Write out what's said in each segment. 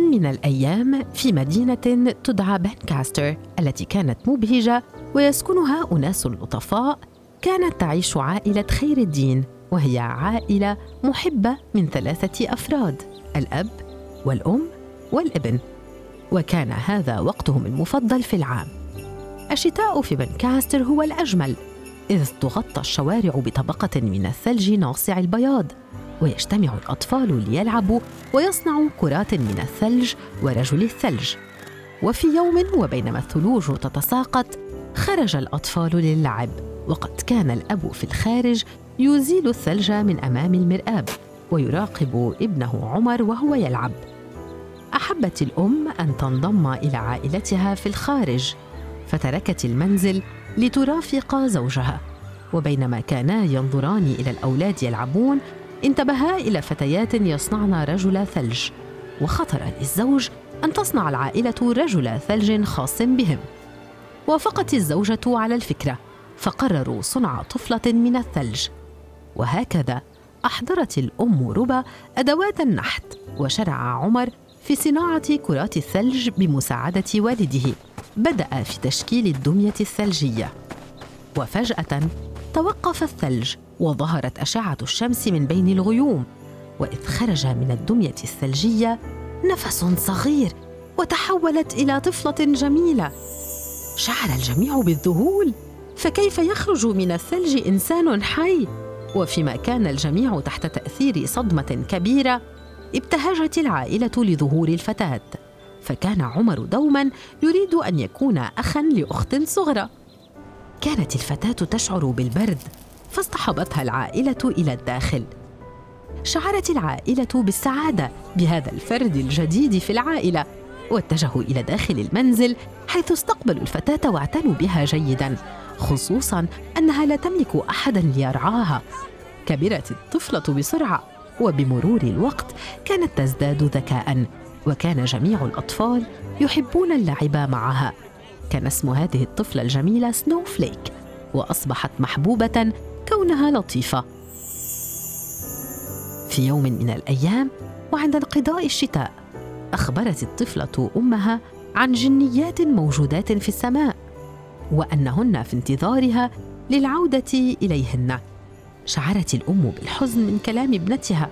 من الأيام في مدينة تدعى بانكاستر التي كانت مبهجة ويسكنها أناس لطفاء كانت تعيش عائلة خير الدين وهي عائلة محبة من ثلاثة أفراد الأب والأم والابن. وكان هذا وقتهم المفضل في العام. الشتاء في بنكاستر هو الأجمل إذ تغطى الشوارع بطبقة من الثلج ناصع البياض. ويجتمع الأطفال ليلعبوا ويصنعوا كرات من الثلج ورجل الثلج. وفي يوم وبينما الثلوج تتساقط خرج الأطفال للعب وقد كان الأب في الخارج يزيل الثلج من أمام المرآب ويراقب ابنه عمر وهو يلعب. أحبت الأم أن تنضم إلى عائلتها في الخارج فتركت المنزل لترافق زوجها. وبينما كانا ينظران إلى الأولاد يلعبون انتبها إلى فتيات يصنعن رجل ثلج وخطر للزوج أن تصنع العائلة رجل ثلج خاص بهم. وافقت الزوجة على الفكرة فقرروا صنع طفلة من الثلج. وهكذا أحضرت الأم ربا أدوات النحت وشرع عمر في صناعة كرات الثلج بمساعدة والده. بدأ في تشكيل الدمية الثلجية. وفجأة توقف الثلج وظهرت أشعة الشمس من بين الغيوم وإذ خرج من الدمية الثلجية نفس صغير وتحولت إلى طفلة جميلة. شعر الجميع بالذهول فكيف يخرج من الثلج إنسان حي؟ وفيما كان الجميع تحت تأثير صدمة كبيرة ابتهجت العائلة لظهور الفتاة. فكان عمر دوما يريد أن يكون اخا لأخت صغرى. كانت الفتاة تشعر بالبرد فاصطحبتها العائلة إلى الداخل. شعرت العائلة بالسعادة بهذا الفرد الجديد في العائلة واتجهوا إلى داخل المنزل حيث استقبلوا الفتاة واعتنوا بها جيدا خصوصا أنها لا تملك احدا ليرعاها. كبرت الطفلة بسرعة وبمرور الوقت كانت تزداد ذكاء وكان جميع الأطفال يحبون اللعب معها. كان اسم هذه الطفلة الجميلة سنو فليك وأصبحت محبوبة كونها لطيفة. في يوم من الأيام وعند انقضاء الشتاء أخبرت الطفلة أمها عن جنيات موجودات في السماء وأنهن في انتظارها للعودة إليهن. شعرت الأم بالحزن من كلام ابنتها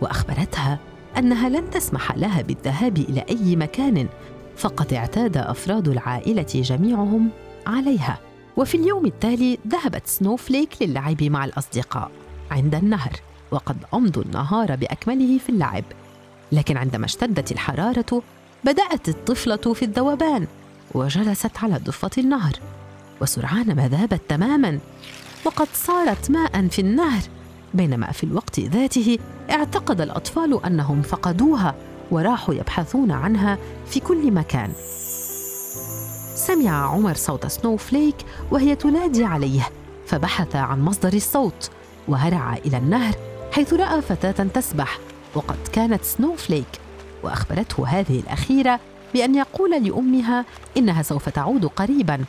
وأخبرتها أنها لن تسمح لها بالذهاب إلى أي مكان فقد اعتاد أفراد العائلة جميعهم عليها. وفي اليوم التالي ذهبت سنوفليك للعب مع الأصدقاء عند النهر وقد أمضوا النهار بأكمله في اللعب. لكن عندما اشتدت الحرارة بدأت الطفلة في الذوبان وجلست على ضفة النهر. وسرعان ما ذابت تماما وقد صارت ماء في النهر. بينما في الوقت ذاته اعتقد الأطفال أنهم فقدوها وراحوا يبحثون عنها في كل مكان. سمع عمر صوت سنو فليك وهي تنادي عليه فبحث عن مصدر الصوت وهرع إلى النهر حيث رأى فتاة تسبح وقد كانت سنو فليك وأخبرته هذه الأخيرة بأن يقول لأمها إنها سوف تعود قريبا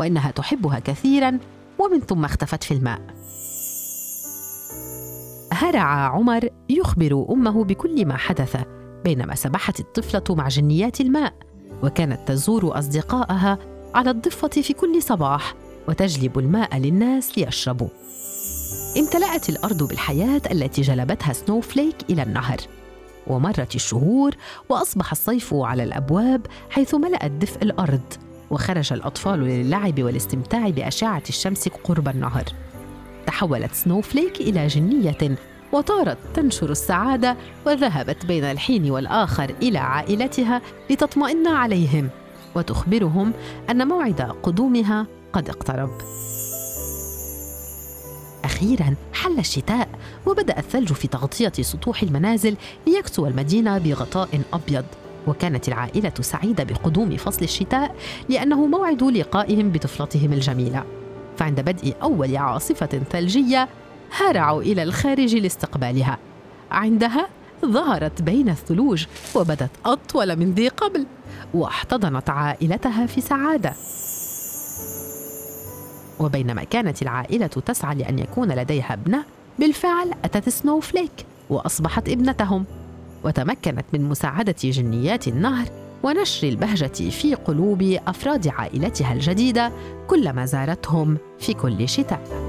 وإنها تحبها كثيرا ومن ثم اختفت في الماء. هرع عمر يخبر أمه بكل ما حدث بينما سبحت الطفلة مع جنيات الماء. وكانت تزور اصدقائها على الضفة في كل صباح وتجلب الماء للناس ليشربوا. امتلأت الأرض بالحياة التي جلبتها سنو فليك إلى النهر. ومرت الشهور وأصبح الصيف على الأبواب حيث ملأت دفء الأرض وخرج الأطفال للعب والاستمتاع بأشعة الشمس قرب النهر. تحولت سنوفليك إلى جنية وطارت تنشر السعادة وذهبت بين الحين والآخر إلى عائلتها لتطمئن عليهم وتخبرهم أن موعد قدومها قد اقترب. أخيرا حل الشتاء وبدأ الثلج في تغطية سطوح المنازل ليكسو المدينة بغطاء أبيض. وكانت العائلة سعيدة بقدوم فصل الشتاء لأنه موعد لقائهم بطفلتهم الجميلة. فعند بدء أول عاصفة ثلجية هرعوا إلى الخارج لاستقبالها. عندها ظهرت بين الثلوج وبدت أطول من ذي قبل واحتضنت عائلتها في سعادة. وبينما كانت العائلة تسعى لأن يكون لديها ابنة بالفعل أتت سنو فليك وأصبحت ابنتهم. وتمكنت من مساعدة جنيات النهر ونشر البهجة في قلوب أفراد عائلتها الجديدة كلما زارتهم في كل شتاء.